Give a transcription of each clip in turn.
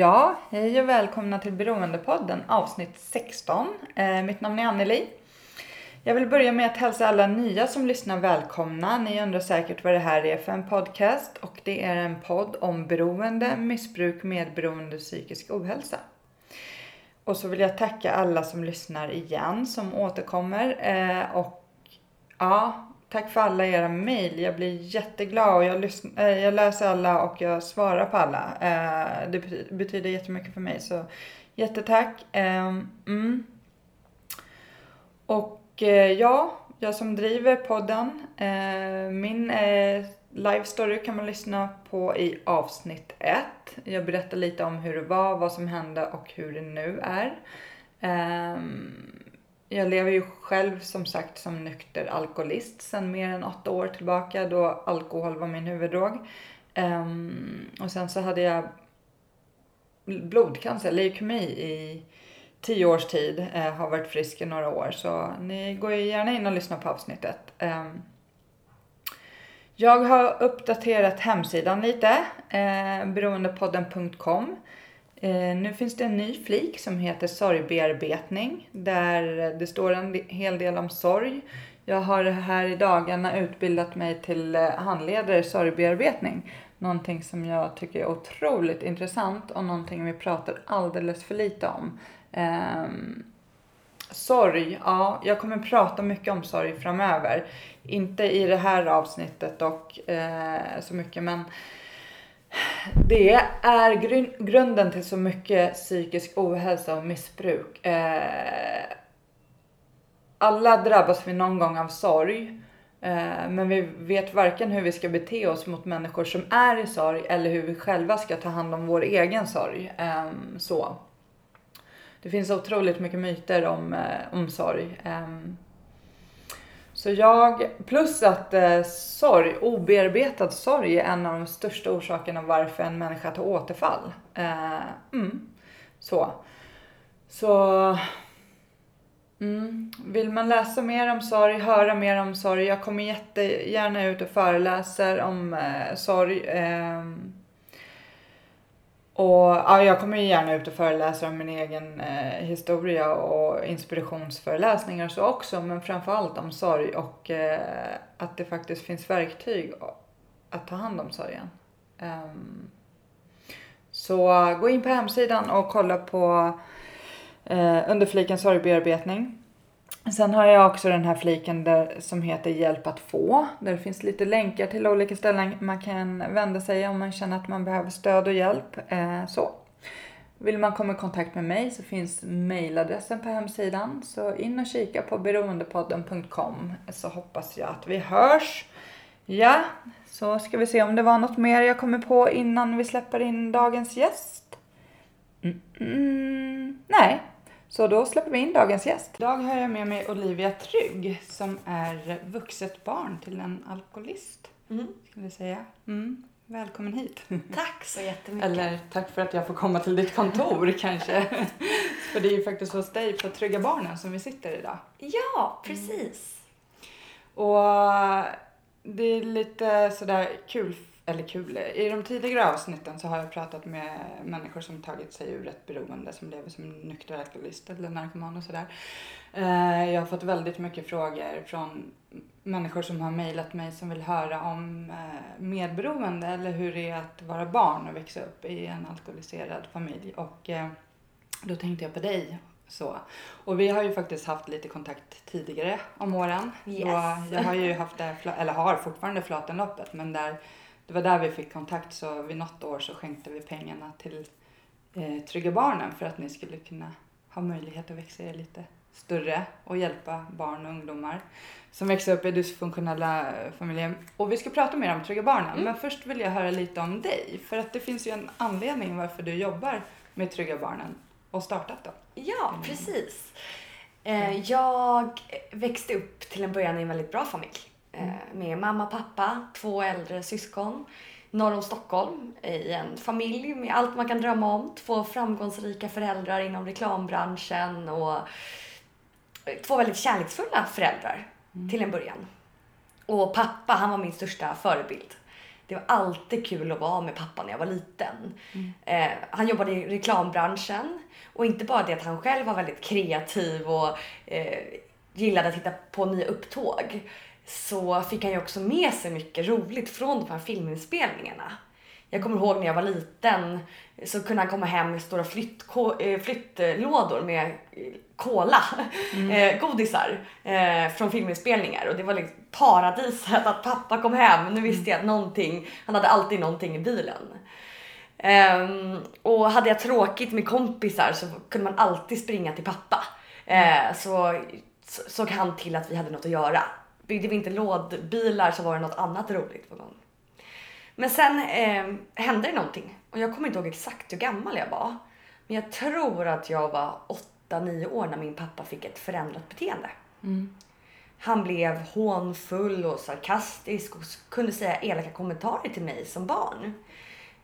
Ja, hej och välkomna till Beroendepodden avsnitt 16. Eh, mitt namn är Anneli. Jag vill börja med att hälsa alla nya som lyssnar välkomna. Ni undrar säkert vad det här är för en podcast och det är en podd om beroende, missbruk, medberoende och psykisk ohälsa. Och så vill jag tacka alla som lyssnar igen, som återkommer eh, och ja, Tack för alla era mejl. Jag blir jätteglad och jag, lyssnar, eh, jag läser alla och jag svarar på alla. Eh, det betyder jättemycket för mig så jättetack. Ehm, mm. Och eh, ja, jag som driver podden. min live story kan man lyssna på i avsnitt 1. Jag berättar lite om hur det var, vad som hände och hur det nu är. Ehm, jag lever ju själv som sagt som nykter alkoholist sedan mer än åtta år tillbaka då alkohol var min huvuddrog. Um, och sen så hade jag blodcancer, leukemi i tio års tid. Uh, har varit frisk i några år så ni går ju gärna in och lyssnar på avsnittet. Um, jag har uppdaterat hemsidan lite, eh, beroendepodden.com. Eh, nu finns det en ny flik som heter sorgbearbetning där det står en hel del om sorg. Jag har här i dagarna utbildat mig till eh, handledare i sorgbearbetning. Någonting som jag tycker är otroligt intressant och någonting vi pratar alldeles för lite om. Ehm, sorg, ja, jag kommer prata mycket om sorg framöver. Inte i det här avsnittet och eh, så mycket men det är grun grunden till så mycket psykisk ohälsa och missbruk. Eh, alla drabbas vi någon gång av sorg. Eh, men vi vet varken hur vi ska bete oss mot människor som är i sorg eller hur vi själva ska ta hand om vår egen sorg. Eh, så. Det finns otroligt mycket myter om, eh, om sorg. Ehm. Så jag, plus att eh, sorg, obearbetad sorg är en av de största orsakerna varför en människa tar återfall. Eh, mm, så. Så mm, vill man läsa mer om sorg, höra mer om sorg. Jag kommer jättegärna ut och föreläser om eh, sorg. Eh, och ja, jag kommer ju gärna ut och föreläser om min egen eh, historia och inspirationsföreläsningar och så också. Men framförallt om sorg och eh, att det faktiskt finns verktyg att ta hand om sorgen. Um, så gå in på hemsidan och kolla på eh, under fliken sorgbearbetning. Sen har jag också den här fliken där, som heter Hjälp att få. Där det finns lite länkar till olika ställen man kan vända sig om man känner att man behöver stöd och hjälp. Eh, så. Vill man komma i kontakt med mig så finns mailadressen på hemsidan. Så in och kika på beroendepodden.com så hoppas jag att vi hörs. Ja, så ska vi se om det var något mer jag kommer på innan vi släpper in dagens gäst. Mm, mm, nej, så då släpper vi in dagens gäst. Idag har jag med mig Olivia Trygg som är vuxet barn till en alkoholist. Mm. Skulle jag säga. Mm. Välkommen hit. Tack så jättemycket. Eller tack för att jag får komma till ditt kontor kanske. för det är ju faktiskt hos dig på Trygga Barnen som vi sitter idag. Ja, precis. Mm. Och det är lite sådär kul eller kul. I de tidigare avsnitten så har jag pratat med människor som tagit sig ur ett beroende, som lever som nykter alkoholist eller narkoman och sådär. Eh, jag har fått väldigt mycket frågor från människor som har mejlat mig som vill höra om eh, medberoende eller hur det är att vara barn och växa upp i en alkoholiserad familj. Och eh, då tänkte jag på dig så. Och vi har ju faktiskt haft lite kontakt tidigare om åren. Yes. jag har ju haft det, eller har fortfarande Flatenloppet, men där det var där vi fick kontakt så vid något år så skänkte vi pengarna till eh, Trygga Barnen för att ni skulle kunna ha möjlighet att växa er lite större och hjälpa barn och ungdomar som växer upp i dysfunktionella familjer. Och vi ska prata mer om Trygga Barnen, mm. men först vill jag höra lite om dig. För att det finns ju en anledning varför du jobbar med Trygga Barnen och startat då. Ja, precis. Eh, jag växte upp till en början i en väldigt bra familj. Mm. med mamma, pappa, två äldre syskon norr om Stockholm i en familj med allt man kan drömma om. Två framgångsrika föräldrar inom reklambranschen och två väldigt kärleksfulla föräldrar mm. till en början. Och pappa, han var min största förebild. Det var alltid kul att vara med pappa när jag var liten. Eh, han jobbade i reklambranschen och inte bara det att han själv var väldigt kreativ och eh, gillade att hitta på nya upptåg så fick han ju också med sig mycket roligt från de här filminspelningarna. Jag kommer ihåg när jag var liten så kunde han komma hem med stora eh, flyttlådor med eh, cola, eh, godisar från filminspelningar och det var liksom paradiset att pappa kom hem. Nu visste jag att någonting, han hade alltid någonting i bilen. Ehm, och hade jag tråkigt med kompisar så kunde man alltid springa till pappa. Så så- såg han till att vi hade något att göra. Byggde vi inte lådbilar så var det något annat roligt på gång. Men sen eh, hände det någonting och jag kommer inte ihåg exakt hur gammal jag var. Men jag tror att jag var 8-9 år när min pappa fick ett förändrat beteende. Han blev hånfull och sarkastisk och kunde säga elaka kommentarer till mig som barn.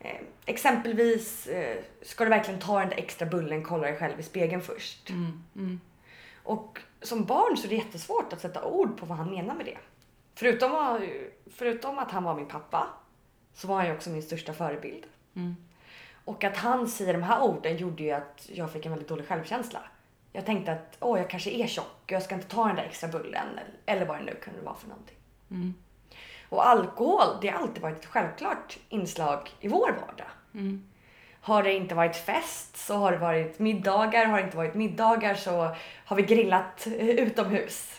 Eh, exempelvis, eh, ska du verkligen ta den där extra bullen, kolla dig själv i spegeln först. Och som barn så är det jättesvårt att sätta ord på vad han menar med det. Förutom, att- förutom att han var min pappa så var han ju också min största förebild. Och att han säger de här orden gjorde ju att jag fick en väldigt dålig självkänsla. Jag tänkte att åh, jag kanske är tjock, jag ska inte ta den där extra bullen eller vad det nu kunde vara för någonting. Och alkohol, det har alltid varit ett självklart inslag i vår vardag. Har det inte varit fest så har det varit middagar, har det inte varit middagar så har vi grillat eh, utomhus.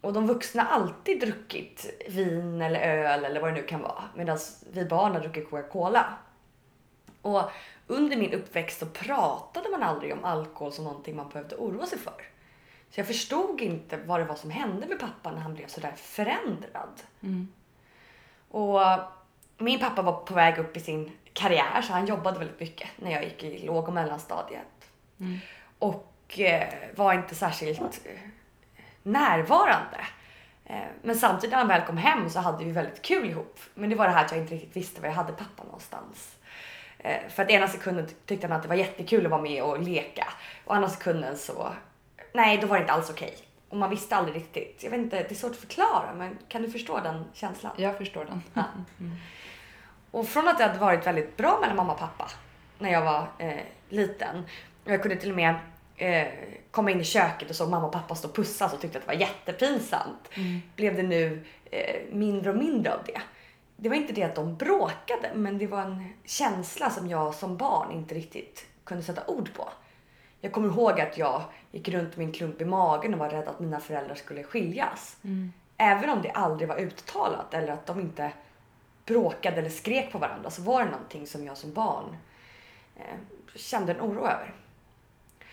Och de vuxna har alltid druckit vin eller öl eller vad det nu kan vara. Medan vi barn har druckit Coca-Cola. Och under min uppväxt så pratade man aldrig om alkohol som någonting man behövde oroa sig för. Så jag förstod inte vad det var som hände med pappa när han blev sådär förändrad. Och min pappa var på väg upp i sin karriär så han jobbade väldigt mycket när jag gick i låg och mellanstadiet. Och eh, var inte särskilt eh, närvarande. Eh, men samtidigt när han väl kom hem så hade vi väldigt kul ihop. Men det var det här att jag inte riktigt visste var jag hade pappa någonstans. Eh, för att ena sekunden ty- tyckte han att det var jättekul att vara med och leka. Och andra sekunden så, nej då var det inte alls okej. Och man visste aldrig riktigt. Jag vet inte, det är svårt att förklara men kan du förstå den känslan? Jag förstår den. Och från att det hade varit väldigt bra mellan mamma och pappa när jag var eh, liten. Jag kunde till och med eh, komma in i köket och så mamma och pappa stå och pussas och tyckte att det var jättepinsamt. Blev det nu eh, mindre och mindre av det. Det var inte det att de bråkade men det var en känsla som jag som barn inte riktigt kunde sätta ord på. Jag kommer ihåg att jag gick runt med en klump i magen och var rädd att mina föräldrar skulle skiljas. Även om det aldrig var uttalat eller att de inte bråkade eller skrek på varandra så var det någonting som jag som barn eh, kände en oro över.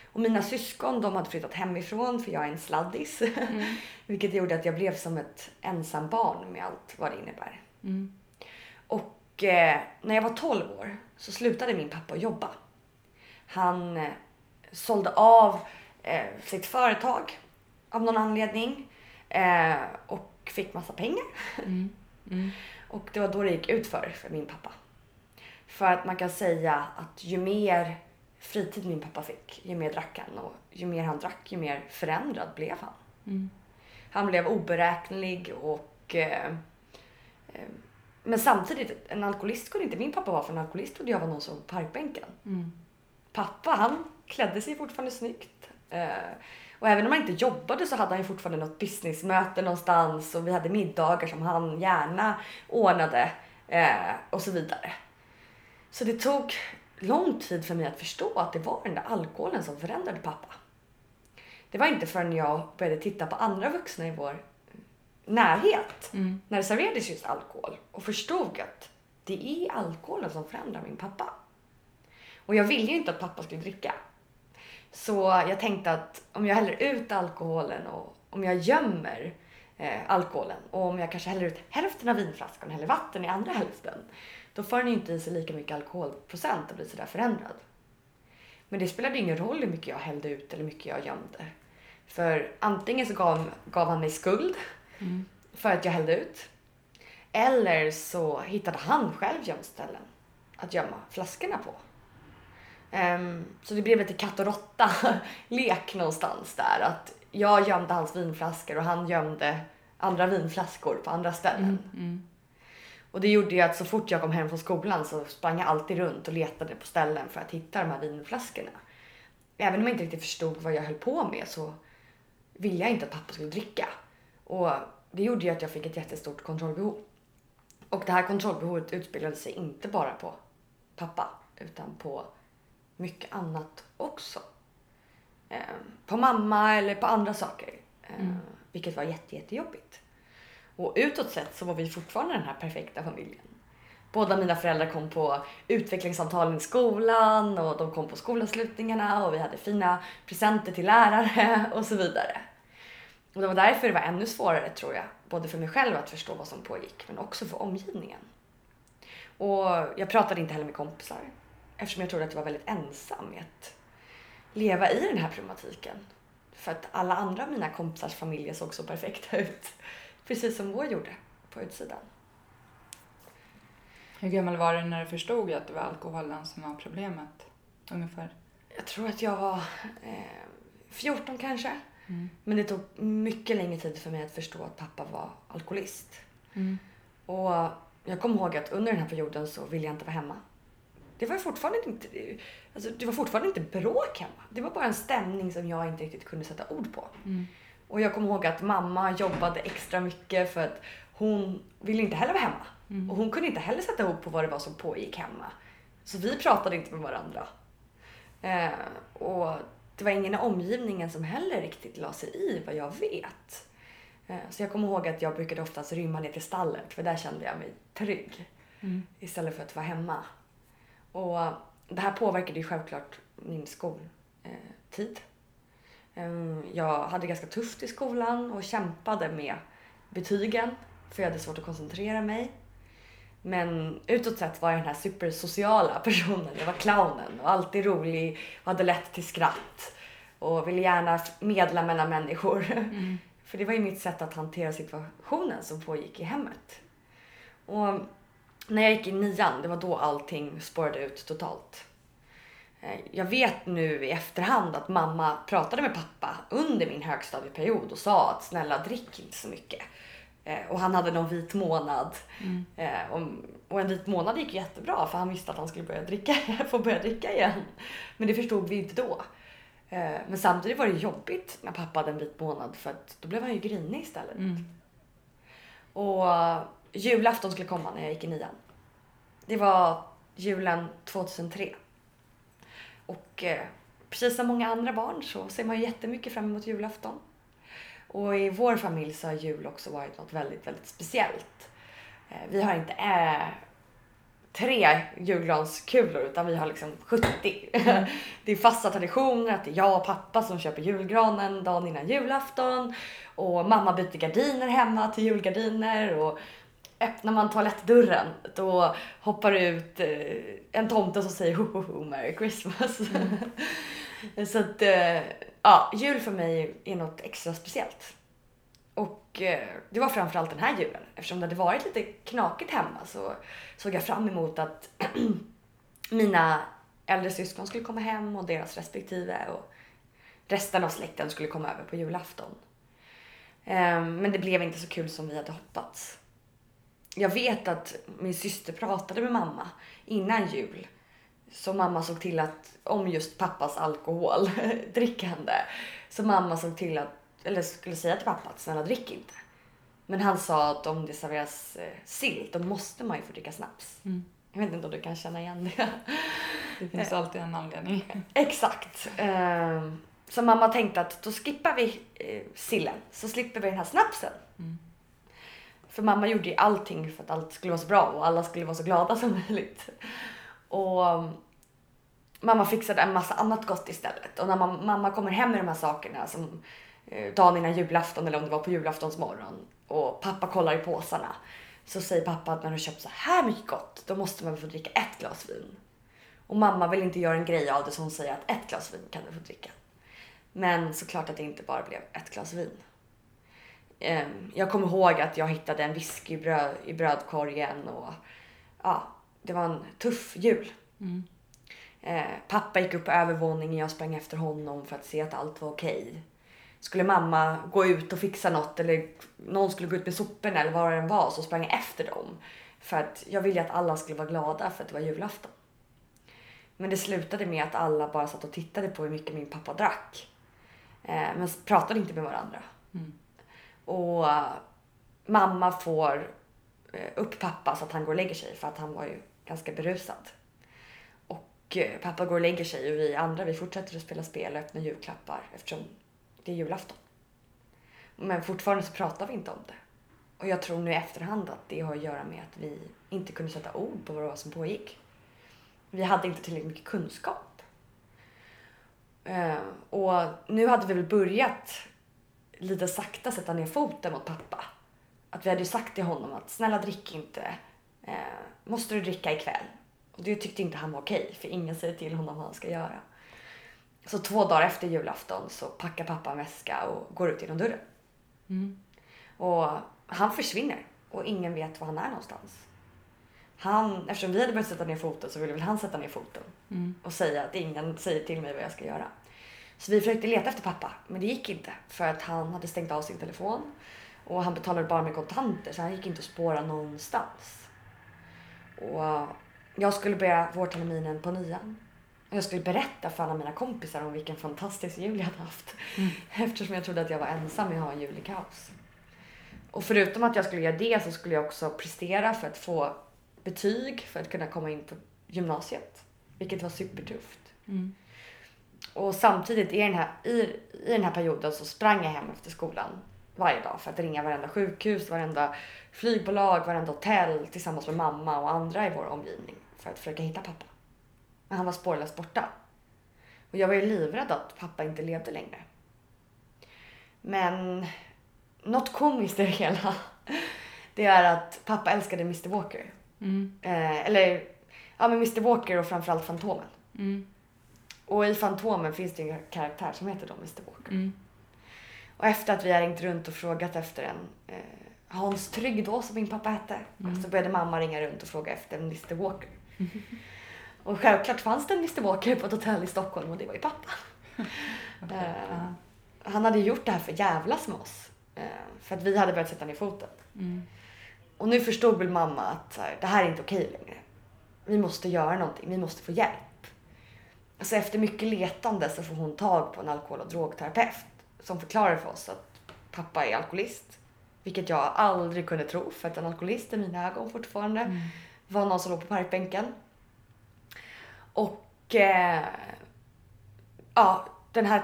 Och mina syskon de hade flyttat hemifrån för jag är en sladdis. Vilket gjorde att jag blev som ett ensam barn med allt vad det innebär. Och eh, när jag var 12 år så slutade min pappa jobba. Han eh, sålde av eh, sitt företag av någon anledning eh, och fick massa pengar. Och det var då det gick ut för, för min pappa. För att man kan säga att ju mer fritid min pappa fick, ju mer drack han. Och ju mer han drack, ju mer förändrad blev han. Han blev oberäknelig och... Eh, eh, men samtidigt, en alkoholist kunde inte min pappa vara för en alkoholist trodde jag var någon som var på parkbänken. Pappa, han klädde sig fortfarande snyggt. Eh, och även om han inte jobbade så hade han ju fortfarande något businessmöte någonstans och vi hade middagar som han gärna ordnade eh, och så vidare. Så det tog lång tid för mig att förstå att det var den där alkoholen som förändrade pappa. Det var inte förrän jag började titta på andra vuxna i vår närhet när det serverades just alkohol och förstod att det är alkoholen som förändrar min pappa. Och jag ville ju inte att pappa skulle dricka. Så jag tänkte att om jag häller ut alkoholen och om jag gömmer eh, alkoholen och om jag kanske häller ut hälften av vinflaskan och häller vatten i andra hälften. Då får den ju inte i sig lika mycket alkoholprocent och blir sådär förändrad. Men det spelade ingen roll hur mycket jag hällde ut eller hur mycket jag gömde. För antingen så gav, gav han mig skuld för att jag hällde ut. Eller så hittade han själv gömställen att gömma flaskorna på. Ehm, så det blev lite katt och råtta lek någonstans där. Att jag gömde hans vinflaskor och han gömde andra vinflaskor på andra ställen. Och det gjorde ju att så fort jag kom hem från skolan så sprang jag alltid runt och letade på ställen för att hitta de här vinflaskorna. Även om jag inte riktigt förstod vad jag höll på med så ville jag inte att pappa skulle dricka. Och det gjorde ju att jag fick ett jättestort kontrollbehov. Och det här kontrollbehovet utspelade sig inte bara på pappa utan på mycket annat också. Eh, på mamma eller på andra saker. Eh, Mm. Vilket var jätte, jättejobbigt. Och utåt sett så var vi fortfarande den här perfekta familjen. Båda mina föräldrar kom på utvecklingssamtalen i skolan och de kom på skolavslutningarna och vi hade fina presenter till lärare och så vidare. Och det var därför det var ännu svårare tror jag, både för mig själv att förstå vad som pågick men också för omgivningen. Och jag pratade inte heller med kompisar eftersom jag trodde att jag var väldigt ensam med att leva i den här problematiken. För att alla andra av mina kompisars familjer såg så perfekta ut. Precis som vår gjorde på utsidan. Hur gammal var du när du förstod att det var alkoholen som var problemet? Ungefär. Jag tror att jag var eh, 14 kanske. Mm. Men det tog mycket längre tid för mig att förstå att pappa var alkoholist. Mm. Och jag kommer ihåg att under den här perioden så ville jag inte vara hemma. Det var fortfarande inte, alltså det var fortfarande inte bråk hemma. Det var bara en stämning som jag inte riktigt kunde sätta ord på. Mm. Och jag kommer ihåg att mamma jobbade extra mycket för att hon ville inte heller vara hemma. Mm. Och hon kunde inte heller sätta ord på vad det var som pågick hemma. Så vi pratade inte med varandra. Eh, och det var ingen i omgivningen som heller riktigt la sig i vad jag vet. Eh, så jag kommer ihåg att jag brukade oftast rymma ner till stallet för där kände jag mig trygg. Mm. Istället för att vara hemma. Och det här påverkade ju självklart min skoltid. Ehm, Jag hade ganska tufft i skolan och kämpade med betygen för jag hade svårt att koncentrera mig. Men utåt sett var jag den här supersociala personen. Jag var clownen och alltid rolig och hade lätt till skratt. Och ville gärna medla mellan människor. Mm. För det var ju mitt sätt att hantera situationen som pågick i hemmet. Och när jag gick i nian, det var då allting spårade ut totalt. Eh, Jag vet nu i efterhand att mamma pratade med pappa under min högstadieperiod och sa att snälla drick inte så mycket. Eh, Och han hade någon vit månad. Mm. Eh, och- en vit månad gick jättebra för han visste att han skulle börja dricka, få börja dricka igen. Men det förstod vi inte då. Men samtidigt var det jobbigt när pappa hade en vit månad för att då blev han ju grinig istället. Mm. Och julafton skulle komma när jag gick i nian. Det var julen 2003. Och eh, precis som många andra barn så ser man ju jättemycket fram emot julafton. Och i vår familj så har jul också varit något väldigt, väldigt speciellt. Eh, vi har inte eh, tre julgranskulor utan vi har liksom 70. det är fasta traditioner att det är jag och pappa som köper julgranen dagen innan julafton. Och mamma byter gardiner hemma till julgardiner. Och öppnar man toalettdörren då hoppar ut eh, en tomte som säger ho, ho, ho Merry Christmas. Så att eh, ja, jul för mig är något extra speciellt. Och eh, det var framförallt den här julen. Eftersom det hade varit lite knakigt hemma så såg jag fram emot att mina äldre syskon skulle komma hem och deras respektive och resten av släkten skulle komma över på julafton. Eh, Men det blev inte så kul som vi hade hoppats. Jag vet att min syster pratade med mamma innan jul. Så mamma såg till att, om just pappas alkoholdrickande. Så mamma såg till att, eller skulle säga till pappa att snälla drick inte. Men han sa att om det serveras eh, sill då måste man ju få dricka snaps. Mm. Jag vet inte om du kan känna igen det. Det finns alltid en anledning. Exakt. Ehm, Så mamma tänkte att då skippar vi eh, sillen så slipper vi den här snapsen. Mm. För mamma gjorde ju allting för att allt skulle vara så bra och alla skulle vara så glada som möjligt. Och um, mamma fixade en massa annat gott istället. Och när mamma kommer hem med de här sakerna som eh, dagen innan julafton eller om det var på julaftons morgon och pappa kollar i påsarna så säger pappa att när du köpt så här mycket gott då måste man väl få dricka ett glas vin. Och mamma vill inte göra en grej av det så hon säger att ett glas vin kan du få dricka. Men såklart att det inte bara blev ett glas vin. Ehm, Jag kommer ihåg att jag hittade en whisky i, bröd, i brödkorgen och ja, det var en tuff jul. Mm. Eh, pappa gick upp på övervåningen, jag sprang efter honom för att se att allt var okej. Skulle mamma gå ut och fixa något eller någon skulle gå ut med soporna eller vad det än var så sprang jag efter dem. För att jag ville att alla skulle vara glada för att det var julafton. Men det slutade med att alla bara satt och tittade på hur mycket min pappa drack. Eh, men pratade inte med varandra. Mm. Och eh, mamma får eh, upp pappa så att han går och lägger sig för att han var ju ganska berusad. Och eh, pappa går och lägger sig och vi andra vi fortsätter att spela spel och öppna julklappar eftersom det är julafton. Men fortfarande så pratar vi inte om det. Och jag tror nu i efterhand att det har att göra med att vi inte kunde sätta ord på vad det var som pågick. Vi hade inte tillräckligt mycket kunskap. Och nu hade vi väl börjat lite sakta sätta ner foten mot pappa. Att vi hade ju sagt till honom att snälla drick inte. Eh, måste du dricka ikväll? Och det tyckte inte han var okej, för ingen säger till honom vad han ska göra. Så två dagar efter julafton så packar pappa en väska och går ut genom dörren. Mm. Och han försvinner och ingen vet var han är någonstans. Han, eftersom vi hade börjat sätta ner foten så ville väl han sätta ner foten Mm. och säga att ingen säger till mig vad jag ska göra. Så vi försökte leta efter pappa, men det gick inte för att han hade stängt av sin telefon och han betalade bara med kontanter så han gick inte att spåra någonstans. Och jag skulle börja vårterminen på nian. Jag skulle berätta för alla mina kompisar om vilken fantastisk jul jag hade haft. Eftersom jag trodde att jag var ensam med att ha en jul i kaos. Och förutom att jag skulle göra det så skulle jag också prestera för att få betyg för att kunna komma in på gymnasiet. Vilket var supertufft. Mm. Och samtidigt i den, här, i, i den här perioden så sprang jag hem efter skolan varje dag för att ringa varenda sjukhus, varenda flygbolag, varenda hotell tillsammans med mamma och andra i vår omgivning för att försöka hitta pappa. Men han var spårlöst borta. Och jag var ju livrädd att pappa inte levde längre. Men något komiskt i det hela, det är att pappa älskade Mr Walker. Mm. Eh, eller, ja men Mr Walker och framförallt Fantomen. Mm. Och i Fantomen finns det en karaktär som heter då Mr Walker. Mm. Och efter att vi har ringt runt och frågat efter en eh, Hans Trygg då, som min pappa hette, så började mamma ringa runt och fråga efter en Mr Walker. Och självklart fanns det en Mr Walker på ett hotell i Stockholm och det var ju pappa. Okej, Eh. Han hade gjort det här för jävlas med oss. Eh, för att vi hade börjat sätta ner foten. Mm. Och nu förstod väl mamma att här, det här är inte okej längre. Vi måste göra någonting, vi måste få hjälp. Så efter mycket letande så får hon tag på en alkohol och drogterapeut som förklarar för oss att pappa är alkoholist. Vilket jag aldrig kunde tro för att en alkoholist i mina ögon fortfarande Mm. var någon som låg på parkbänken. Och eh, ja, den här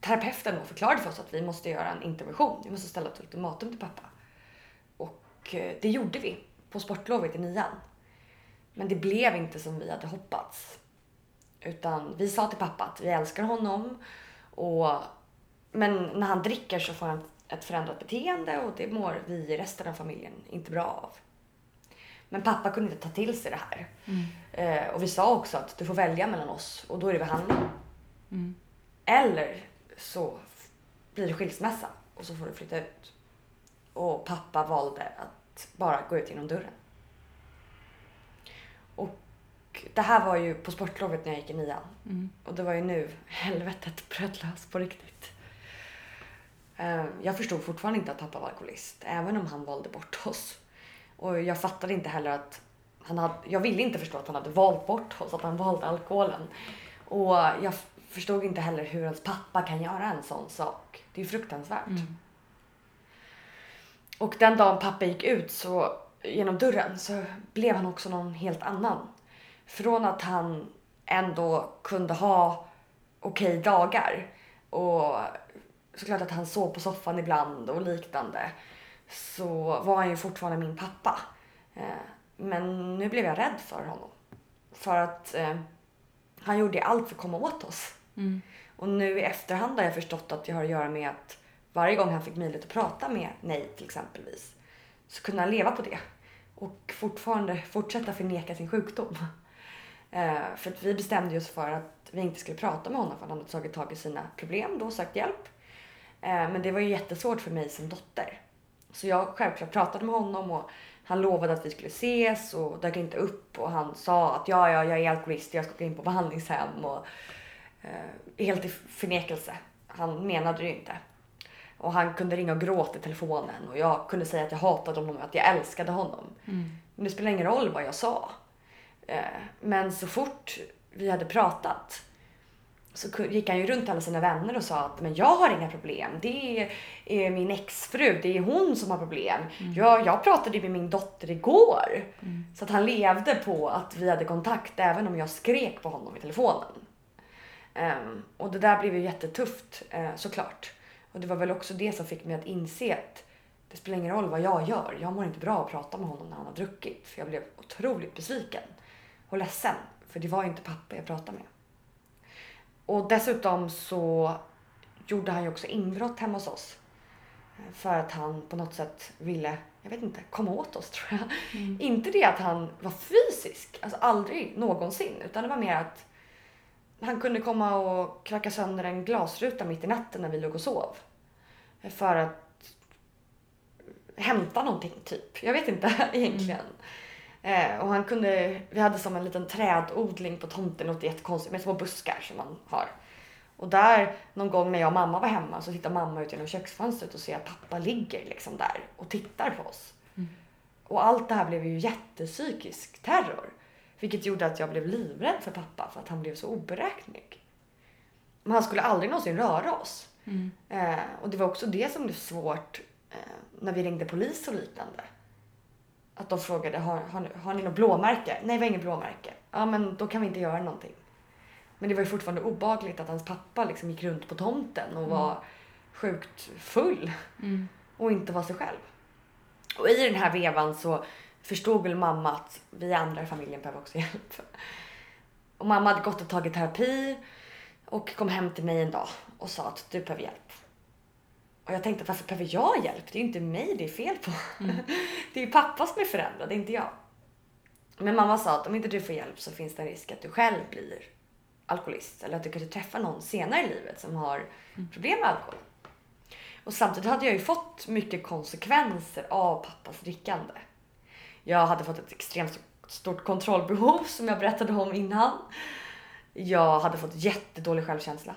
terapeuten då förklarade för oss att vi måste göra en intervention. Vi måste ställa ett ultimatum till pappa. Och eh, det gjorde vi på sportlovet i nian. Men det blev inte som vi hade hoppats. Utan vi sa till pappa att vi älskar honom. Och, men när han dricker så får han ett förändrat beteende och det mår vi i resten av familjen inte bra av. Men pappa kunde inte ta till sig det här. Mm. Eh, och vi sa också att du får välja mellan oss och då är det behandling. Mm. Eller så blir det skilsmässa och så får du flytta ut. Och pappa valde att bara gå ut genom dörren. Det här var ju på sportlovet när jag gick i nian. Mm. Och det var ju nu helvetet bröt lös på riktigt. Eh, Jag förstod fortfarande inte att pappa var alkoholist, även om han valde bort oss. Och jag fattade inte heller att han hade, jag ville inte förstå att han hade valt bort oss, att han valde alkoholen. Och jag förstod inte heller hur ens pappa kan göra en sån sak. Det är fruktansvärt. Mm. Och den dagen pappa gick ut så, genom dörren så blev han också någon helt annan. Från att han ändå kunde ha okej dagar och såklart att han sov på soffan ibland och liknande så var han ju fortfarande min pappa. Eh, Men nu blev jag rädd för honom. För att eh, han gjorde allt för att komma åt oss. Mm. Och nu i efterhand har jag förstått att det har att göra med att varje gång han fick möjlighet att prata med nej till exempelvis så kunde han leva på det och fortfarande fortsätta förneka sin sjukdom. Eh, för att vi bestämde oss för att vi inte skulle prata med honom för han hade tagit tag i sina problem då och sökt hjälp. Eh, men det var ju jättesvårt för mig som dotter. Så jag självklart pratade med honom och han lovade att vi skulle ses och dök inte upp och han sa att ja, ja, jag är alkoholist, jag ska gå in på behandlingshem och eh, helt i förnekelse. Han menade det ju inte. Och han kunde ringa och gråta i telefonen och jag kunde säga att jag hatade honom och att jag älskade honom. Mm. Men det spelar ingen roll vad jag sa. Eh, men så fort vi hade pratat så gick han ju runt alla sina vänner och sa att men jag har inga problem. Det är min exfru, det är hon som har problem. Mm. Jag, jag pratade med min dotter igår. Mm. Så att han levde på att vi hade kontakt även om jag skrek på honom i telefonen. Um, och det där blev ju jättetufft uh, såklart. Och det var väl också det som fick mig att inse att det spelar ingen roll vad jag gör. Jag mår inte bra att prata med honom när han har druckit. För jag blev otroligt besviken och ledsen. För det var ju inte pappa jag pratade med. Och dessutom så gjorde han ju också inbrott hemma hos oss. För att han på något sätt ville, jag vet inte, komma åt oss tror jag. Mm. Inte det att han var fysisk, alltså aldrig någonsin. Utan det var mer att han kunde komma och knacka sönder en glasruta mitt i natten när vi låg och sov. För att hämta någonting typ. Jag vet inte egentligen. Mm. Eh, och han kunde, vi hade som en liten trädodling på tomten, något jättekonstigt med små buskar som man har. Och där någon gång när jag och mamma var hemma så tittar mamma ut genom köksfönstret och ser att pappa ligger liksom där och tittar på oss. Mm. Och allt det här blev ju jättepsykisk terror. Vilket gjorde att jag blev livrädd för pappa för att han blev så oberäknelig. Men han skulle aldrig någonsin röra oss. Mm. Eh, och det var också det som blev svårt eh, när vi ringde polis och liknande. Att de frågade, har, har, har ni något blåmärke? Nej, vi har inget blåmärke. Ja, men då kan vi inte göra någonting. Men det var ju fortfarande obagligt att hans pappa liksom gick runt på tomten och mm. var sjukt full. Mm. Och inte var sig själv. Och i den här vevan så förstod väl mamma att vi andra i familjen behöver också hjälp. Och mamma hade gått och tagit terapi och kom hem till mig en dag och sa att du behöver hjälp. Och jag tänkte varför behöver jag hjälp? Det är ju inte mig det är fel på. Mm. det är ju pappa som är förändrad, det är inte jag. Men mamma sa att om inte du får hjälp så finns det en risk att du själv blir alkoholist eller att du kanske träffar någon senare i livet som har mm. problem med alkohol. Och samtidigt hade jag ju fått mycket konsekvenser av pappas drickande. Jag hade fått ett extremt stort kontrollbehov som jag berättade om innan. Jag hade fått jättedålig självkänsla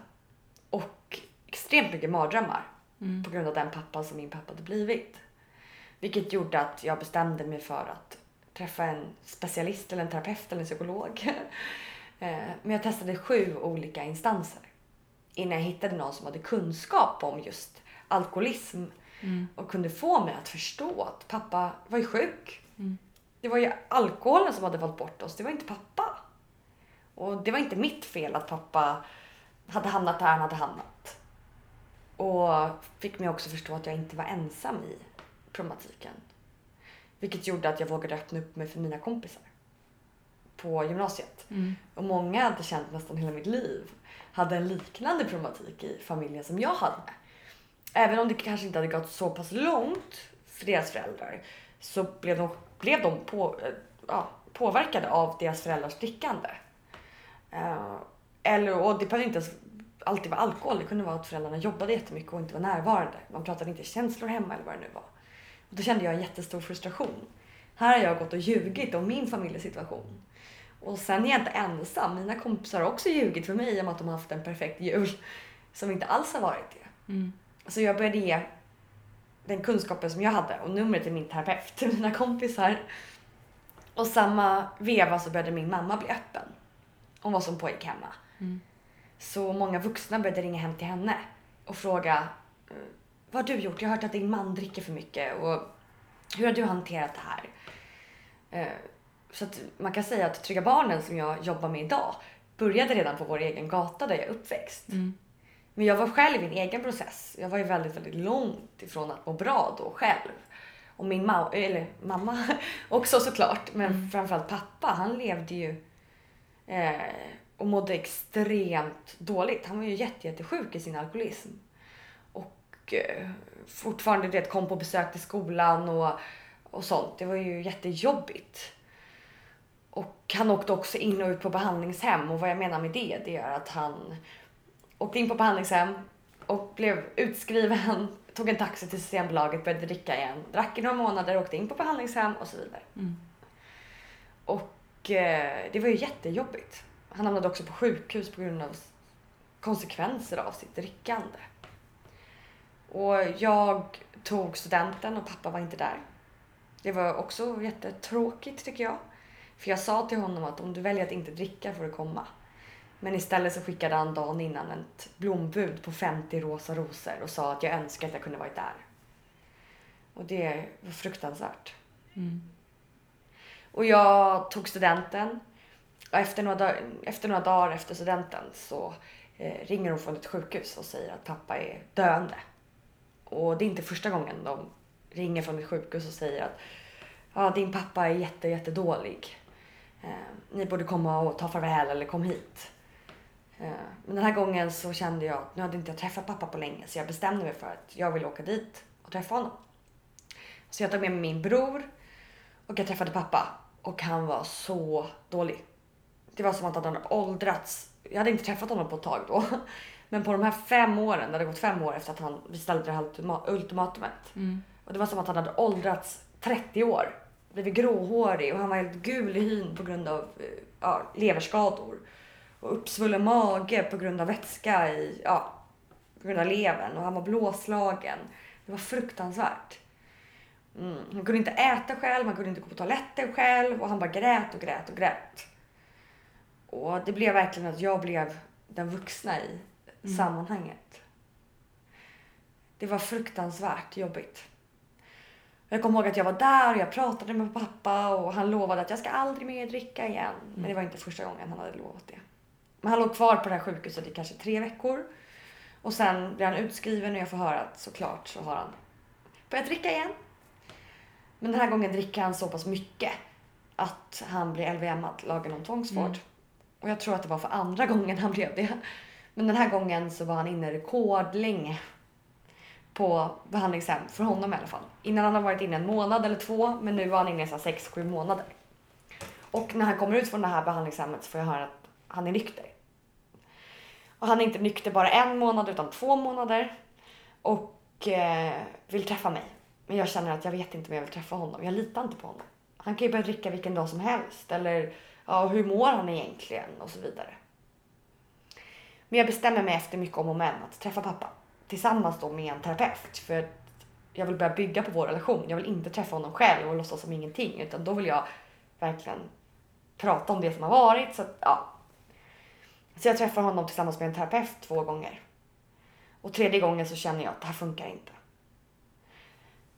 och extremt mycket mardrömmar mm. på grund av den pappan som min pappa hade blivit. Vilket gjorde att jag bestämde mig för att träffa en specialist eller en terapeut eller en psykolog. Eh, men jag testade sju olika instanser innan jag hittade någon som hade kunskap om just alkoholism mm. och kunde få mig att förstå att pappa var ju sjuk. Mm. Det var ju alkoholen som hade valt bort oss, det var inte pappa. Och det var inte mitt fel att pappa hade hamnat där han hade hamnat. Och fick mig också förstå att jag inte var ensam i problematiken. Vilket gjorde att jag vågade öppna upp mig för mina kompisar på gymnasiet. Mm. Och många hade känt nästan hela mitt liv hade en liknande problematik i familjen som jag hade. Även om det kanske inte hade gått så pass långt för deras föräldrar så blev de, blev de på, ja, påverkade av deras föräldrars drickande. Uh, eller, och det behöver inte ens alltid vara alkohol. Det kunde vara att föräldrarna jobbade jättemycket och inte var närvarande. Man pratade inte känslor hemma eller vad det nu var. Och då kände jag en jättestor frustration. Här har jag gått och ljugit om min familjesituation. Och sen är jag inte ensam. Mina kompisar har också ljugit för mig om att de har haft en perfekt jul. Som inte alls har varit det. Mm. Så jag började ge den kunskapen som jag hade och numret till min terapeut till mina kompisar. Och samma veva så började min mamma bli öppen om vad som pågick hemma. Mm. Så många vuxna började ringa hem till henne och fråga eh, Vad har du gjort? Jag har hört att din man dricker för mycket och hur har du hanterat det här? Eh, så att man kan säga att Trygga Barnen som jag jobbar med idag började redan på vår egen gata där jag är uppväxt. Mm. Men jag var själv i en egen process. Jag var ju väldigt, väldigt långt ifrån att må bra då själv. Och min ma eller mamma också såklart, men mm. framförallt pappa, han levde ju eh, och mådde extremt dåligt. Han var ju jätte, jättesjuk i sin alkoholism. Och eh, fortfarande det kom på besök till skolan och, och sånt. Det var ju jättejobbigt. Och han åkte också in och ut på behandlingshem och vad jag menar med det, det är att han åkte in på behandlingshem och blev utskriven, tog en taxi till Systembolaget, började dricka igen, drack i några månader, åkte in på behandlingshem och så vidare. Mm. Och eh, det var ju jättejobbigt. Han hamnade också på sjukhus på grund av konsekvenser av sitt drickande. Och jag tog studenten och pappa var inte där. Det var också jättetråkigt tycker jag. För jag sa till honom att om du väljer att inte dricka får du komma. Men istället så skickade han dagen innan ett blombud på 50 rosa rosor och sa att jag önskar att jag kunde varit där. Och det var fruktansvärt. Mm. Och jag tog studenten. Efter några, dagar, efter några dagar efter studenten så eh, ringer hon från ett sjukhus och säger att pappa är döende. Och det är inte första gången de ringer från ett sjukhus och säger att ja, din pappa är jätte, jättedålig. Eh, ni borde komma och ta farväl eller kom hit. Eh, men den här gången så kände jag att nu hade inte jag träffat pappa på länge så jag bestämde mig för att jag vill åka dit och träffa honom. Så jag tog med mig min bror och jag träffade pappa och han var så dålig. Det var som att han hade åldrats. Jag hade inte träffat honom på ett tag då. Men på de här fem åren, det hade gått fem år efter att han, vi ställde det här ultimatumet. Mm. Och det var som att han hade åldrats 30 år. Blivit gråhårig och han var helt gul i hyn på grund av eh, ja, leverskador. Och uppsvullen mage på grund av vätska i, ja, på grund av levern. Och han var blåslagen. Det var fruktansvärt. Mm. Han kunde inte äta själv, han kunde inte gå på toaletten själv och han bara grät och grät och grät. Och det blev verkligen att jag blev den vuxna i Mm. sammanhanget. Det var fruktansvärt jobbigt. Jag kommer ihåg att jag var där och jag pratade med pappa och han lovade att jag ska aldrig mer dricka igen. Men det var inte första gången han hade lovat det. Men han låg kvar på det här sjukhuset i kanske tre veckor. Och sen blir han utskriven och jag får höra att såklart så har han börjat dricka igen. Men den här gången dricker han så pass mycket att han blir LVM-ad, lagen om tvångsvård. Mm. Och jag tror att det var för andra gången han blev det. Men den här gången så var han inne rekordlänge på behandlingshem, för honom i alla fall. Innan han har varit inne en månad eller två, men nu var han inne i 6-7 månader. Och när han kommer ut från det här behandlingshemmet så får jag höra att han är nykter. Och han är inte nykter bara en månad utan två månader. Och eh, vill träffa mig. Men jag känner att jag vet inte om jag vill träffa honom. Jag litar inte på honom. Han kan ju börja dricka vilken dag som helst. Eller ja, hur mår han egentligen? Och så vidare. Men jag bestämmer mig efter mycket om och men att träffa pappa. Tillsammans då med en terapeut. För att jag vill börja bygga på vår relation. Jag vill inte träffa honom själv och låtsas som ingenting. Utan då vill jag verkligen prata om det som har varit. Så, att, ja. så jag träffar honom tillsammans med en terapeut två gånger. Och tredje gången så känner jag att det här funkar inte.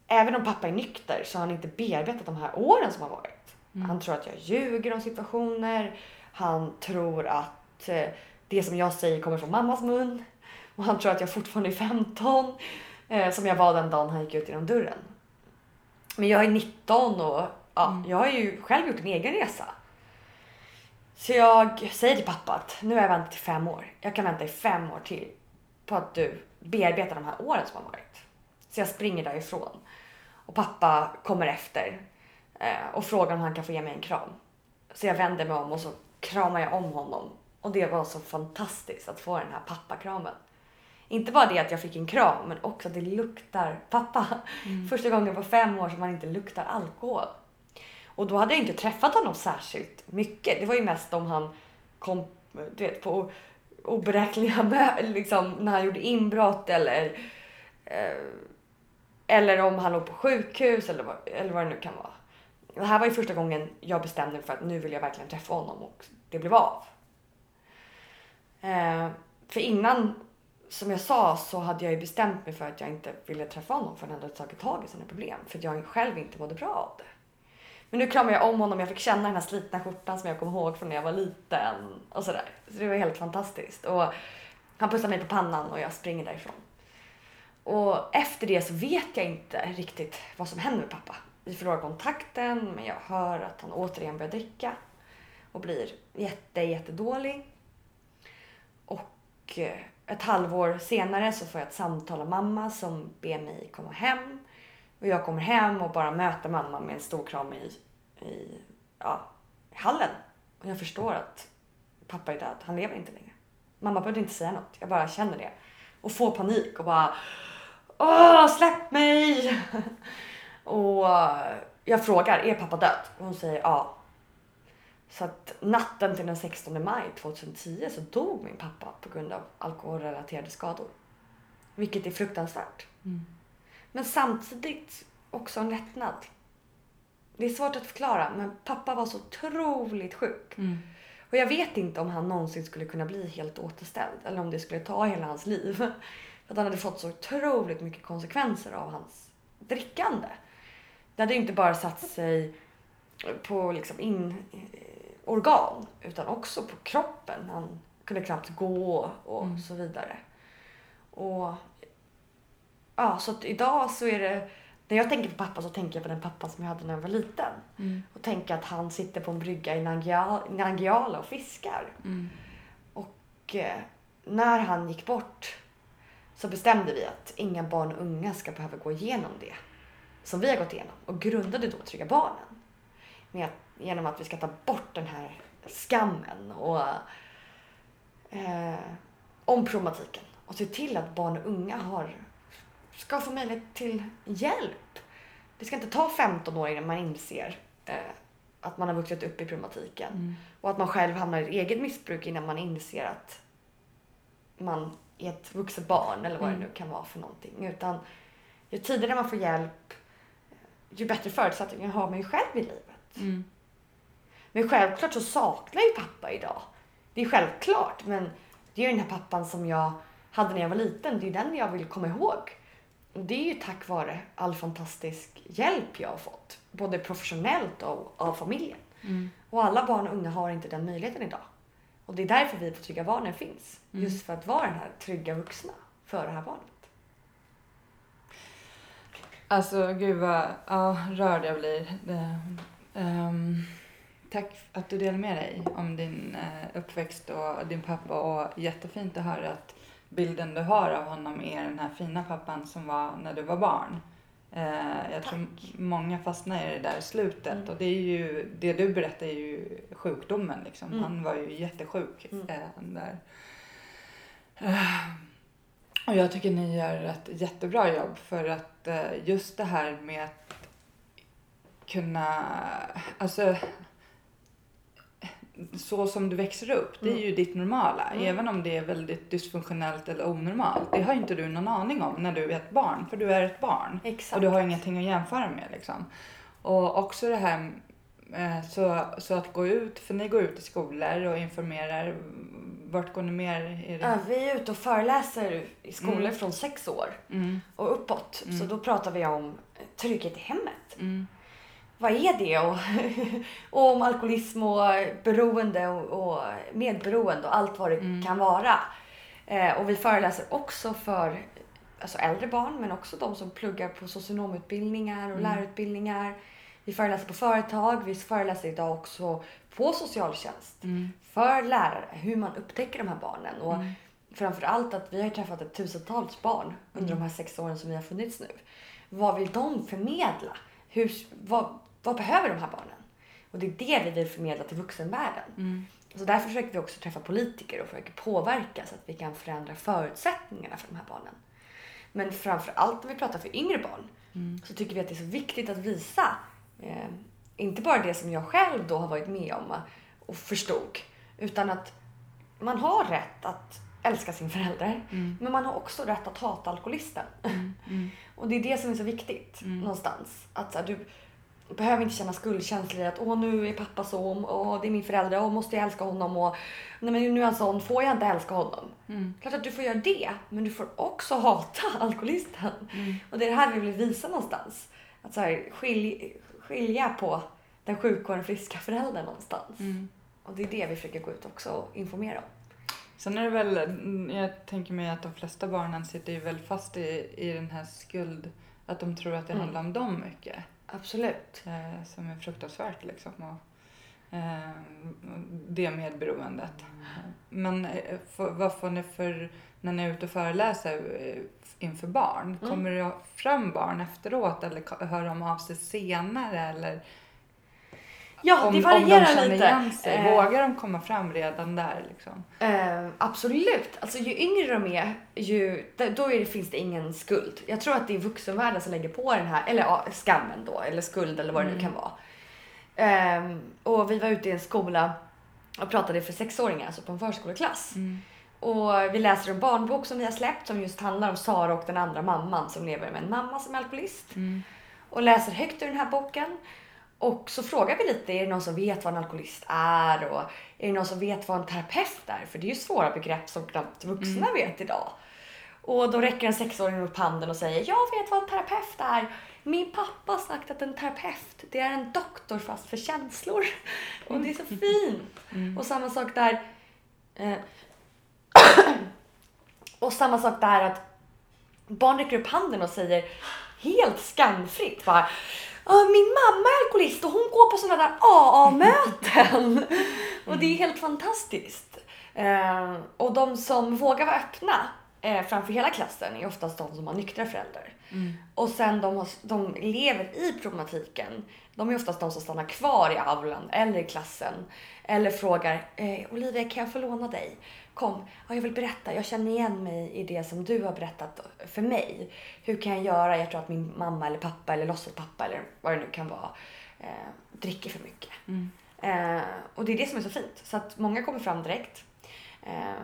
Även om pappa är nykter så har han inte bearbetat de här åren som har varit. Han tror att jag ljuger om situationer. Han tror att eh, det som jag säger kommer från mammas mun. Och han tror att jag fortfarande är 15. Eh, som jag var den dagen han gick ut genom dörren. Men jag är 19 och ja, jag har ju själv gjort en egen resa. Så jag säger till pappa att nu har jag väntat i fem år. Jag kan vänta i fem år till på att du bearbetar de här åren som har varit. Så jag springer därifrån. Och pappa kommer efter och frågar om han kan få ge mig en kram. Så jag vänder mig om och så kramar jag om honom. Och det var så fantastiskt att få den här pappakramen. Inte bara det att jag fick en kram, men också att det luktar pappa. Första gången på fem år som man inte luktar alkohol. Och då hade jag inte träffat honom särskilt mycket. Det var ju mest om han kom du vet, på oberäkneliga liksom när han gjorde inbrott eller eh, eller om han låg på sjukhus eller vad, eller vad det nu kan vara. Det här var ju första gången jag bestämde mig för att nu vill jag verkligen träffa honom och det blev av. Eh, för innan, som jag sa, så hade jag ju bestämt mig för att jag inte ville träffa honom förrän han hade tagit tag i sina problem. För att jag själv inte mådde bra av det. Men nu kramade jag om honom. Jag fick känna den här slitna skjortan som jag kommer ihåg från när jag var liten. Och sådär. Så det var helt fantastiskt. Och han pussar mig på pannan och jag springer därifrån. Och efter det så vet jag inte riktigt vad som händer med pappa. Vi förlorar kontakten men jag hör att han återigen börjar dricka. Och blir jätte, jättedålig. Och eh, ett halvår senare så får jag ett samtal av mamma som ber mig komma hem. Och jag kommer hem och bara möter mamma med en stor kram i, i, ja, i hallen. Och jag förstår att pappa är död. Han lever inte längre. Mamma behövde inte säga något. Jag bara känner det. Och får panik och bara Åh, släpp mig! och jag frågar, är pappa död? Och hon säger ja. Så att natten till den 16 maj 2010 så dog min pappa på grund av alkoholrelaterade skador. Vilket är fruktansvärt. Mm. Men samtidigt också en lättnad. det är svårt att förklara men pappa var så otroligt sjuk. Mm. Och jag vet inte om han någonsin skulle kunna bli helt återställd eller om det skulle ta hela hans liv. För att han hade fått så otroligt mycket konsekvenser av hans drickande. Det hade inte bara satt sig på liksom in, eh, organ utan också på kroppen. Han kunde knappt gå och Mm. så vidare. Och ja, så att idag så är det när jag tänker på pappa så tänker jag på den pappa som jag hade när jag var liten. Mm. Och tänker att han sitter på en brygga i Nangijala och fiskar. Mm. Och eh, när han gick bort så bestämde vi att inga barn och unga ska behöva gå igenom det som vi har gått igenom och grundade då Trygga Barnen. Med genom att vi ska ta bort den här skammen och eh, om problematiken och se till att barn och unga har, ska få möjlighet till hjälp. Det ska inte ta 15 år innan man inser eh, att man har vuxit upp i problematiken. Mm. Och att man själv hamnar i eget missbruk innan man inser att man är ett vuxet barn eller vad Mm. det nu kan vara för någonting. Utan ju tidigare man får hjälp, ju bättre förutsättningar har man ju själv i livet. Mm. Men självklart så saknar ju pappa idag. Det är självklart, men det är ju den här pappan som jag hade när jag var liten. Det är den jag vill komma ihåg. Det är ju tack vare all fantastisk hjälp jag har fått. Både professionellt och av familjen. Mm. Och alla barn och unga har inte den möjligheten idag. Och det är därför vi på Trygga Barnen finns. Mm. Just för att vara den här trygga vuxna för det här barnet. Alltså gud vad ja, rörd jag blir. Det, ehm, tack att du delar med dig om din eh, uppväxt och din pappa och jättefint att höra att bilden du har av honom är den här fina pappan som var när du var barn. Eh, jag tror många fastnar i det där slutet Mm. och det är ju, det du berättar är ju sjukdomen liksom. Mm. Han var ju jättesjuk Mm. eh, där. Och jag tycker ni gör ett jättebra jobb för att eh, just det här med att kunna, alltså så som du växer upp, det är ju ditt normala. Mm. Även om det är väldigt dysfunktionellt eller onormalt. Det har inte du någon aning om när du är ett barn, för du är ett barn. Exakt. Och du har ingenting att jämföra med liksom. Och också det här eh, så, så att gå ut, för ni går ut i skolor och informerar. Vart går ni mer? Är det? Ja, vi är ute och föreläser i skolor Mm. från sex år Mm, och uppåt. Mm. Så då pratar vi om trygghet i hemmet. mm, Vad är det? Och, och om alkoholism och beroende och, och medberoende och allt vad det Mm. kan vara. Eh, och vi föreläser också för alltså äldre barn men också de som pluggar på socionomutbildningar och Mm. lärarutbildningar. Vi föreläser på företag, vi föreläser idag också på socialtjänst mm, för lärare hur man upptäcker de här barnen. Och Mm. framför allt att vi har träffat ett tusentals barn under Mm. de här sex åren som vi har funnits nu. Vad vill de förmedla? Hur, vad, vad behöver de här barnen? Och det är det vi vill förmedla till vuxenvärlden. mm, Så därför försöker vi också träffa politiker och försöker påverka så att vi kan förändra förutsättningarna för de här barnen. Men framför allt när vi pratar för yngre barn mm, så tycker vi att det är så viktigt att visa eh, inte bara det som jag själv då har varit med om och förstod utan att man har rätt att älska sin förälder mm, men man har också rätt att hata alkoholisten. mm, mm, Och det är det som är så viktigt Mm. någonstans. Att så här, du behöver inte känna skuldkänslor att åh nu är pappa så, och det är min förälder, och måste jag älska honom och nej men nu är han sån, får jag inte älska honom? mm, Klart att du får göra det, men du får också hata alkoholisten. mm. Och det är det här vi vill visa någonstans. Att så här, skilj, skilja på den sjuka och den friska föräldern någonstans. mm. Och det är det vi försöker gå ut också och informera om. Sen är det väl, mm, jag tänker mig att de flesta barnen sitter ju väl fast i, i den här skuld, att de tror att det Mm. handlar om dem mycket. Absolut. Eh, som är fruktansvärt liksom. Och, eh, det medberoendet. Men eh, vad får ni för, när ni är ute och föreläser eh, inför barn? Mm. Kommer det fram barn efteråt eller hör de av sig senare? Eller Ja, om, det om de varierar känner lite. igen sig, Eh, vågar de komma fram redan där liksom? Eh, absolut. Alltså ju yngre de är, ju, då är det, finns det ingen skuld. Jag tror att det är vuxenvärlden som lägger på den här, eller ja, skammen då, eller skuld eller vad det nu Mm. kan vara. Ehm, och vi var ute i en skola och pratade för sexåringar, alltså på en förskoleklass. Mm. Och vi läser en barnbok som vi har släppt som just handlar om Sara och den andra mamman som lever med en mamma som är alkoholist. Mm. Och läser högt ur den här boken. Och så frågar vi lite, är det någon som vet vad en alkoholist är? Och är det någon som vet vad en terapeut är? För det är ju svåra begrepp som knappt vuxna vet idag. Och då räcker en sexåring upp handen och säger, jag vet vad en terapeut är. Min pappa har sagt att en terapeut, det är en doktor fast för känslor. Och det är så fint. Och samma sak där. Och samma sak där att barn räcker upp handen och säger helt skamfritt bara "Ja, min mamma är alkoholist och hon går på sådana där AA-möten. och det är helt fantastiskt. Eh, och de som vågar vara öppna eh, framför hela klassen är oftast de som har nyktra föräldrar. Och sen de, har, de lever i problematiken. De är oftast de som stannar kvar i aulan eller i klassen. Eller frågar eh, Olivia kan jag få låna dig? Kom, ja, jag vill berätta. Jag känner igen mig i det som du har berättat för mig. Hur kan jag göra? Jag tror att min mamma eller pappa eller låtsaspappa eller vad det nu kan vara eh, dricker för mycket. Eh, och det är det som är så fint. Så att många kommer fram direkt. Eh,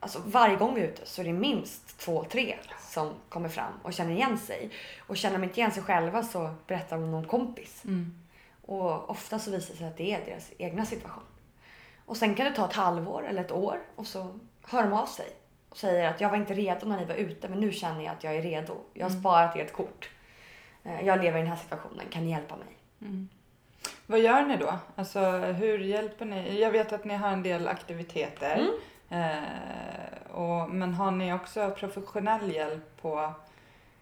alltså varje gång vi är ute så är det minst två, tre som kommer fram och känner igen sig. Och känner de inte igen sig själva så berättar de om någon kompis. Och ofta så visar det sig att det är deras egna situation. Och sen kan det ta ett halvår eller ett år och så hör de av sig och säger att jag var inte redo när ni var ute men nu känner jag att jag är redo. Jag har sparat ert kort. Eh, Jag lever i den här situationen, kan ni hjälpa mig? Vad gör ni då? Alltså hur hjälper ni? Jag vet att ni har en del aktiviteter. Eh, och, men har ni också professionell hjälp på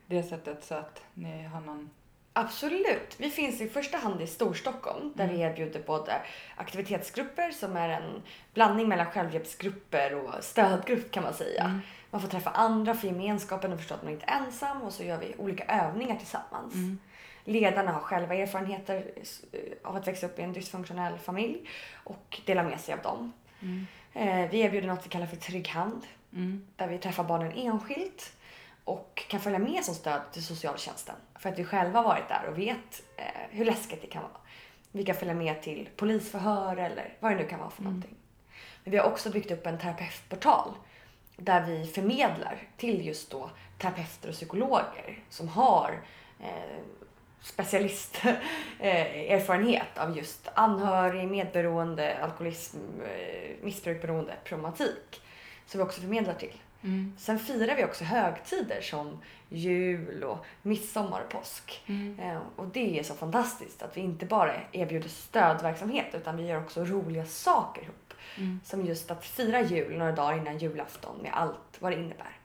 det sättet så att ni har någon... Absolut. Vi finns i första hand i Storstockholm där vi erbjuder både aktivitetsgrupper som är en blandning mellan självhjälpsgrupper och stödgrupp kan man säga. Man får träffa andra för gemenskapen och förstå att man inte är ensam och så gör vi olika övningar tillsammans. Ledarna har själva erfarenheter eh, av att växa upp i en dysfunktionell familj och delar med sig av dem. Eh, Vi erbjuder något vi kallar för Trygg Hand där vi träffar barnen enskilt och kan följa med som stöd till socialtjänsten. För att vi själva varit där och vet eh, hur läskigt det kan vara. Vi kan följa med till polisförhör eller vad det nu kan vara för någonting. Men vi har också byggt upp en terapeutportal där vi förmedlar till just då terapeuter och psykologer som har eh, specialisterfarenhet av just anhörig, medberoende, alkoholism, eh, missbrukberoende problematik. Som vi också förmedlar till. Sen firar vi också högtider som jul och midsommar och påsk. Eh, och det är så fantastiskt att vi inte bara erbjuder stödverksamhet utan vi gör också roliga saker ihop. Som just att fira jul några dagar innan julafton med allt vad det innebär.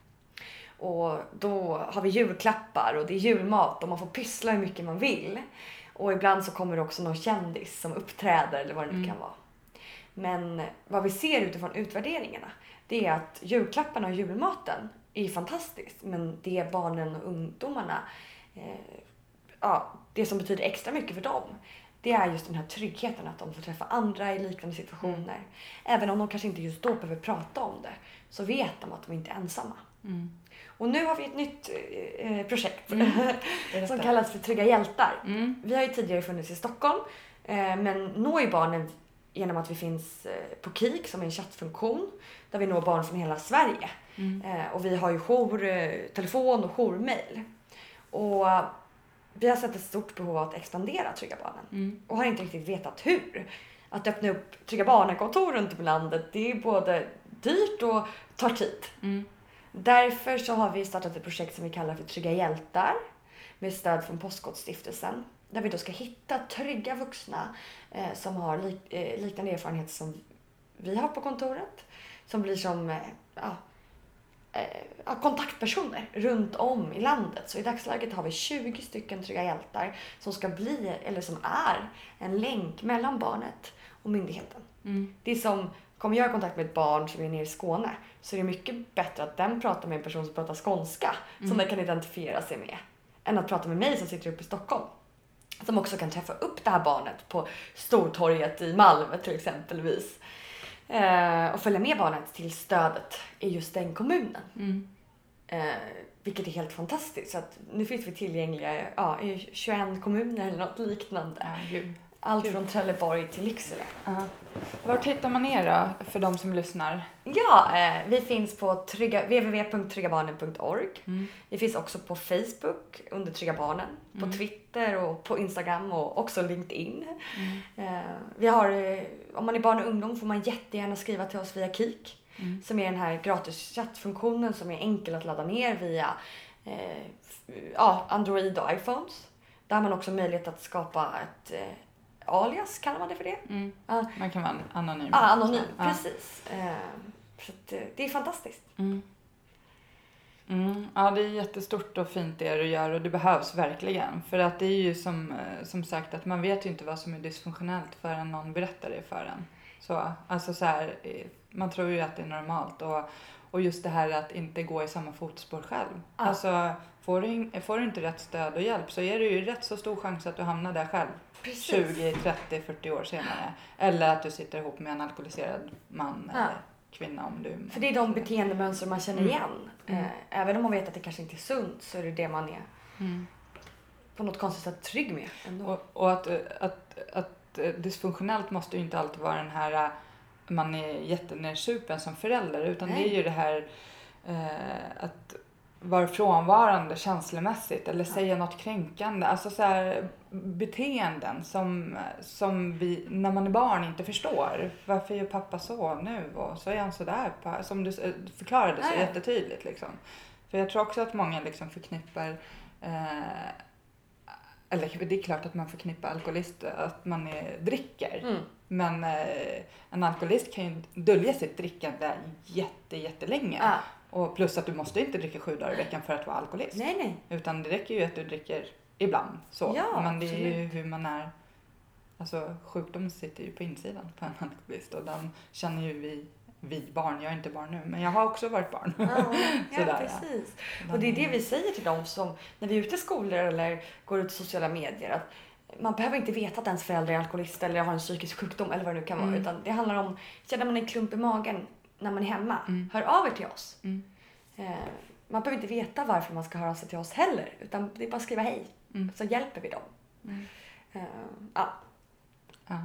Och då har vi julklappar och det är julmat och man får pyssla hur mycket man vill. Och ibland så kommer det också någon kändis som uppträder eller vad det nu kan vara. Men vad vi ser utifrån utvärderingarna det är att julklapparna och julmaten är fantastiskt. Men det barnen och ungdomarna, eh, ja, det som betyder extra mycket för dem det är just den här tryggheten att de får träffa andra i liknande situationer. Även om de kanske inte just då behöver prata om det så vet de att de inte är ensamma. Och nu har vi ett nytt eh, projekt som Berätta. kallas för Trygga hjältar. Vi har ju tidigare funnits i Stockholm eh, men når ju barnen genom att vi finns eh, på KIK som är en chattfunktion där vi når barn från hela Sverige. Eh, och vi har ju jour, eh, telefon och jourmail. Och vi har sett ett stort behov av att expandera Trygga Barnen och har inte riktigt vetat hur. Att öppna upp Trygga Barnen-kontor runt om i landet det är både dyrt och tar tid. Därför så har vi startat ett projekt som vi kallar för Trygga hjältar med stöd från Postkodstiftelsen. Där vi då ska hitta trygga vuxna eh, som har lik, eh, liknande erfarenhet som vi har på kontoret. Som blir som eh, ja, eh, kontaktpersoner runt om i landet. Så i dagsläget har vi 20 stycken Trygga hjältar som ska bli, eller som är, en länk mellan barnet och myndigheten. Det är som, kommer jag i kontakt med ett barn som är nere i Skåne så är det mycket bättre att den pratar med en person som pratar skånska som den kan identifiera sig med. Än att prata med mig som sitter uppe i Stockholm. Som också kan träffa upp det här barnet på Stortorget i Malmö till exempelvis. Eh, och följa med barnet till stödet i just den kommunen. Eh, vilket är helt fantastiskt. Så att nu finns vi tillgängliga ja, i 21 kommuner eller något liknande. Gud. Allt från Trelleborg till Lycksele. Ja. Var hittar man er då, för de som lyssnar? Ja, eh, vi finns på trygga, www.tryggabarnen.org. Mm. Vi finns också på Facebook under Trygga Barnen, på Mm. Twitter och på Instagram och också LinkedIn. Mm. Eh, vi har, eh, om man är barn och ungdom får man jättegärna skriva till oss via Kik. Mm. Som är den här gratis chattfunktionen som är enkel att ladda ner via eh, ja, Android och iPhones. Där har man också möjlighet att skapa ett eh, alias, kallar man det för det? Mm. Ja, Man kan vara anonym. ah, anonym, Ja. precis. Eh, så eh, det är fantastiskt. Mm. Mm. Ja, det är jättestort och fint det du gör och det behövs verkligen. För att det är ju som, eh, som sagt att man vet ju inte vad som är dysfunktionellt förrän någon berättar det för en. Så, alltså så här, eh, man tror ju att det är normalt och, och just det här att inte gå i samma fotspår själv. Ja. Alltså, får du, får du inte rätt stöd och hjälp så är det ju rätt så stor chans att du hamnar där själv. Precis. 20, 30, 40 år senare. Eller att du sitter ihop med en alkoholiserad man Ja. eller kvinna om du... För det är de beteendemönster man känner Mm. igen. Mm. Eh, även om man vet att det kanske inte är sunt så är det det man är Mm. på något konstigt sätt trygg med. Ändå. Och, och att, att, att eh, dysfunktionellt måste ju inte alltid vara den här eh, man är jättenersupen som förälder utan det Nej. är ju det här eh, att vara frånvarande känslomässigt eller säga något kränkande. Alltså så här, beteenden som, som vi när man är barn inte förstår. Varför gör pappa så nu och så är han sådär. Som du förklarade så ja. jättetydligt. Liksom. För jag tror också att många liksom förknippar eh, eller det är klart att man förknippar alkoholist att man är, dricker. Mm. Men eh, en alkoholist kan ju dölja sitt drickande jätte, jättelänge. Ja. Och plus att du måste inte dricka sju dagar i veckan för att vara alkoholist. Nej, nej. Utan det räcker ju att du dricker ibland. Så. Ja, Men det är ju hur man är. Alltså sjukdomen sitter ju på insidan på en alkoholist och den känner ju vi, vi barn. Jag är inte barn nu men jag har också varit barn. Ja, ja Sådär, ja. precis. Och det är det vi säger till dem som, när vi är ute i skolor eller går ut i sociala medier. Att man behöver inte veta att ens förälder är alkoholist eller har en psykisk sjukdom eller vad det nu kan vara. Mm. Utan det handlar om, känner man en klump i magen när man är hemma, Mm. hör av er till oss. Mm. Eh, man behöver inte veta varför man ska höra av sig till oss heller. Utan det är bara att skriva hej, Mm. så hjälper vi dem. Mm. Eh, ja. Ja.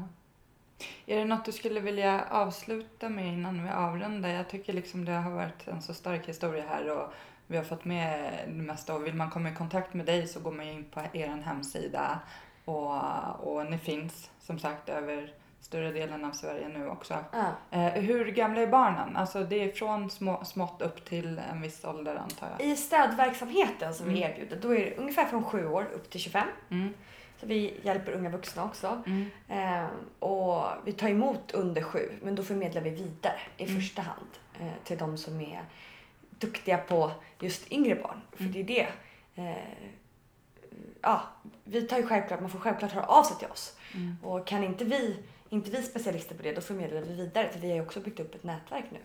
Är det något du skulle vilja avsluta med innan vi avrundar? Jag tycker liksom det har varit en så stark historia här och vi har fått med det mesta och vill man komma i kontakt med dig så går man in på er hemsida och, och ni finns som sagt över större delen av Sverige nu också. Ja. Eh, hur gamla är barnen? Alltså det är från små, smått upp till en viss ålder antar jag. I stödverksamheten som vi Mm. erbjuder, då är det ungefär från 7 år upp till 25. Mm. Så vi hjälper unga vuxna också. Mm. Eh, och vi tar emot under sju, men då förmedlar vi vidare i Mm. första hand eh, till de som är duktiga på just yngre barn. För Mm. det är det. Eh, ja, vi tar ju självklart, man får självklart höra av sig till oss. Mm. Och kan inte vi, inte vi specialister på det, då förmedlar vi vidare. För vi har ju också byggt upp ett nätverk nu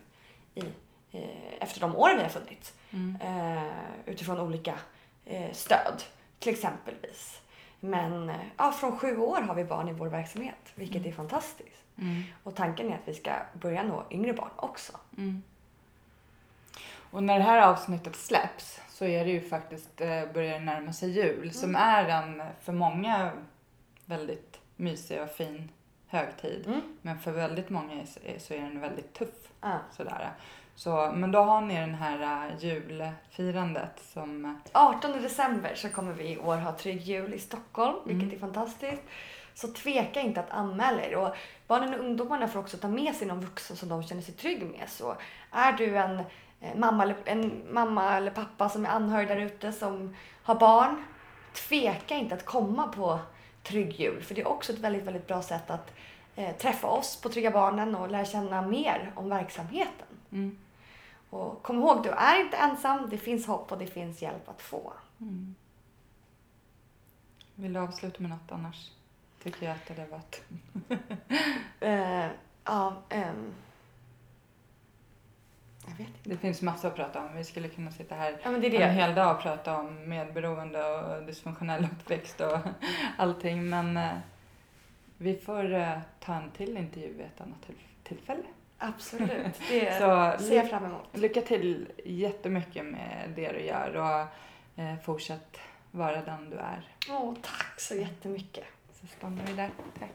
i, eh, efter de åren vi har funnits. Mm. Eh, utifrån olika eh, stöd, till exempelvis. Men eh, ja, från sju år har vi barn i vår verksamhet, vilket Mm. är fantastiskt. Mm. Och tanken är att vi ska börja nå yngre barn också. Mm. Och när det här avsnittet släpps så är det ju faktiskt, eh, börjar närma sig jul som Mm. är en för många väldigt mysig och fin högtid. Mm. Men för väldigt många så är den väldigt tuff. Ja. Sådär. Så, men då har ni den här uh, julfirandet som... eh, 18 december så kommer vi i år ha Trygg Jul i Stockholm, vilket Mm. är fantastiskt. Så tveka inte att anmäla er. Och barnen och ungdomarna får också ta med sig någon vuxen som de känner sig trygg med. Så är du en eh, mamma eller, en mamma eller pappa som är anhörig där ute som har barn, tveka inte att komma på Trygg Jul. För det är också ett väldigt, väldigt bra sätt att eh, träffa oss på Trygga Barnen och lära känna mer om verksamheten. Mm. Och kom ihåg, du är inte ensam. Det finns hopp och det finns hjälp att få. Mm. Vill du avsluta med något annars? Tycker jag att det var ett... Eh, ja, ehm. Det finns massor att prata om. Vi skulle kunna sitta här Ja, det är en det. hel dag och prata om medberoende och dysfunktionell uppväxt och allting. Men eh, vi får eh, ta en till intervju vid ett annat till- tillfälle. Absolut. Det Så ser jag fram emot. lycka till jättemycket med det du gör och eh, fortsätt vara den du är. Åh, tack så jättemycket. Så stannar vi där. Tack.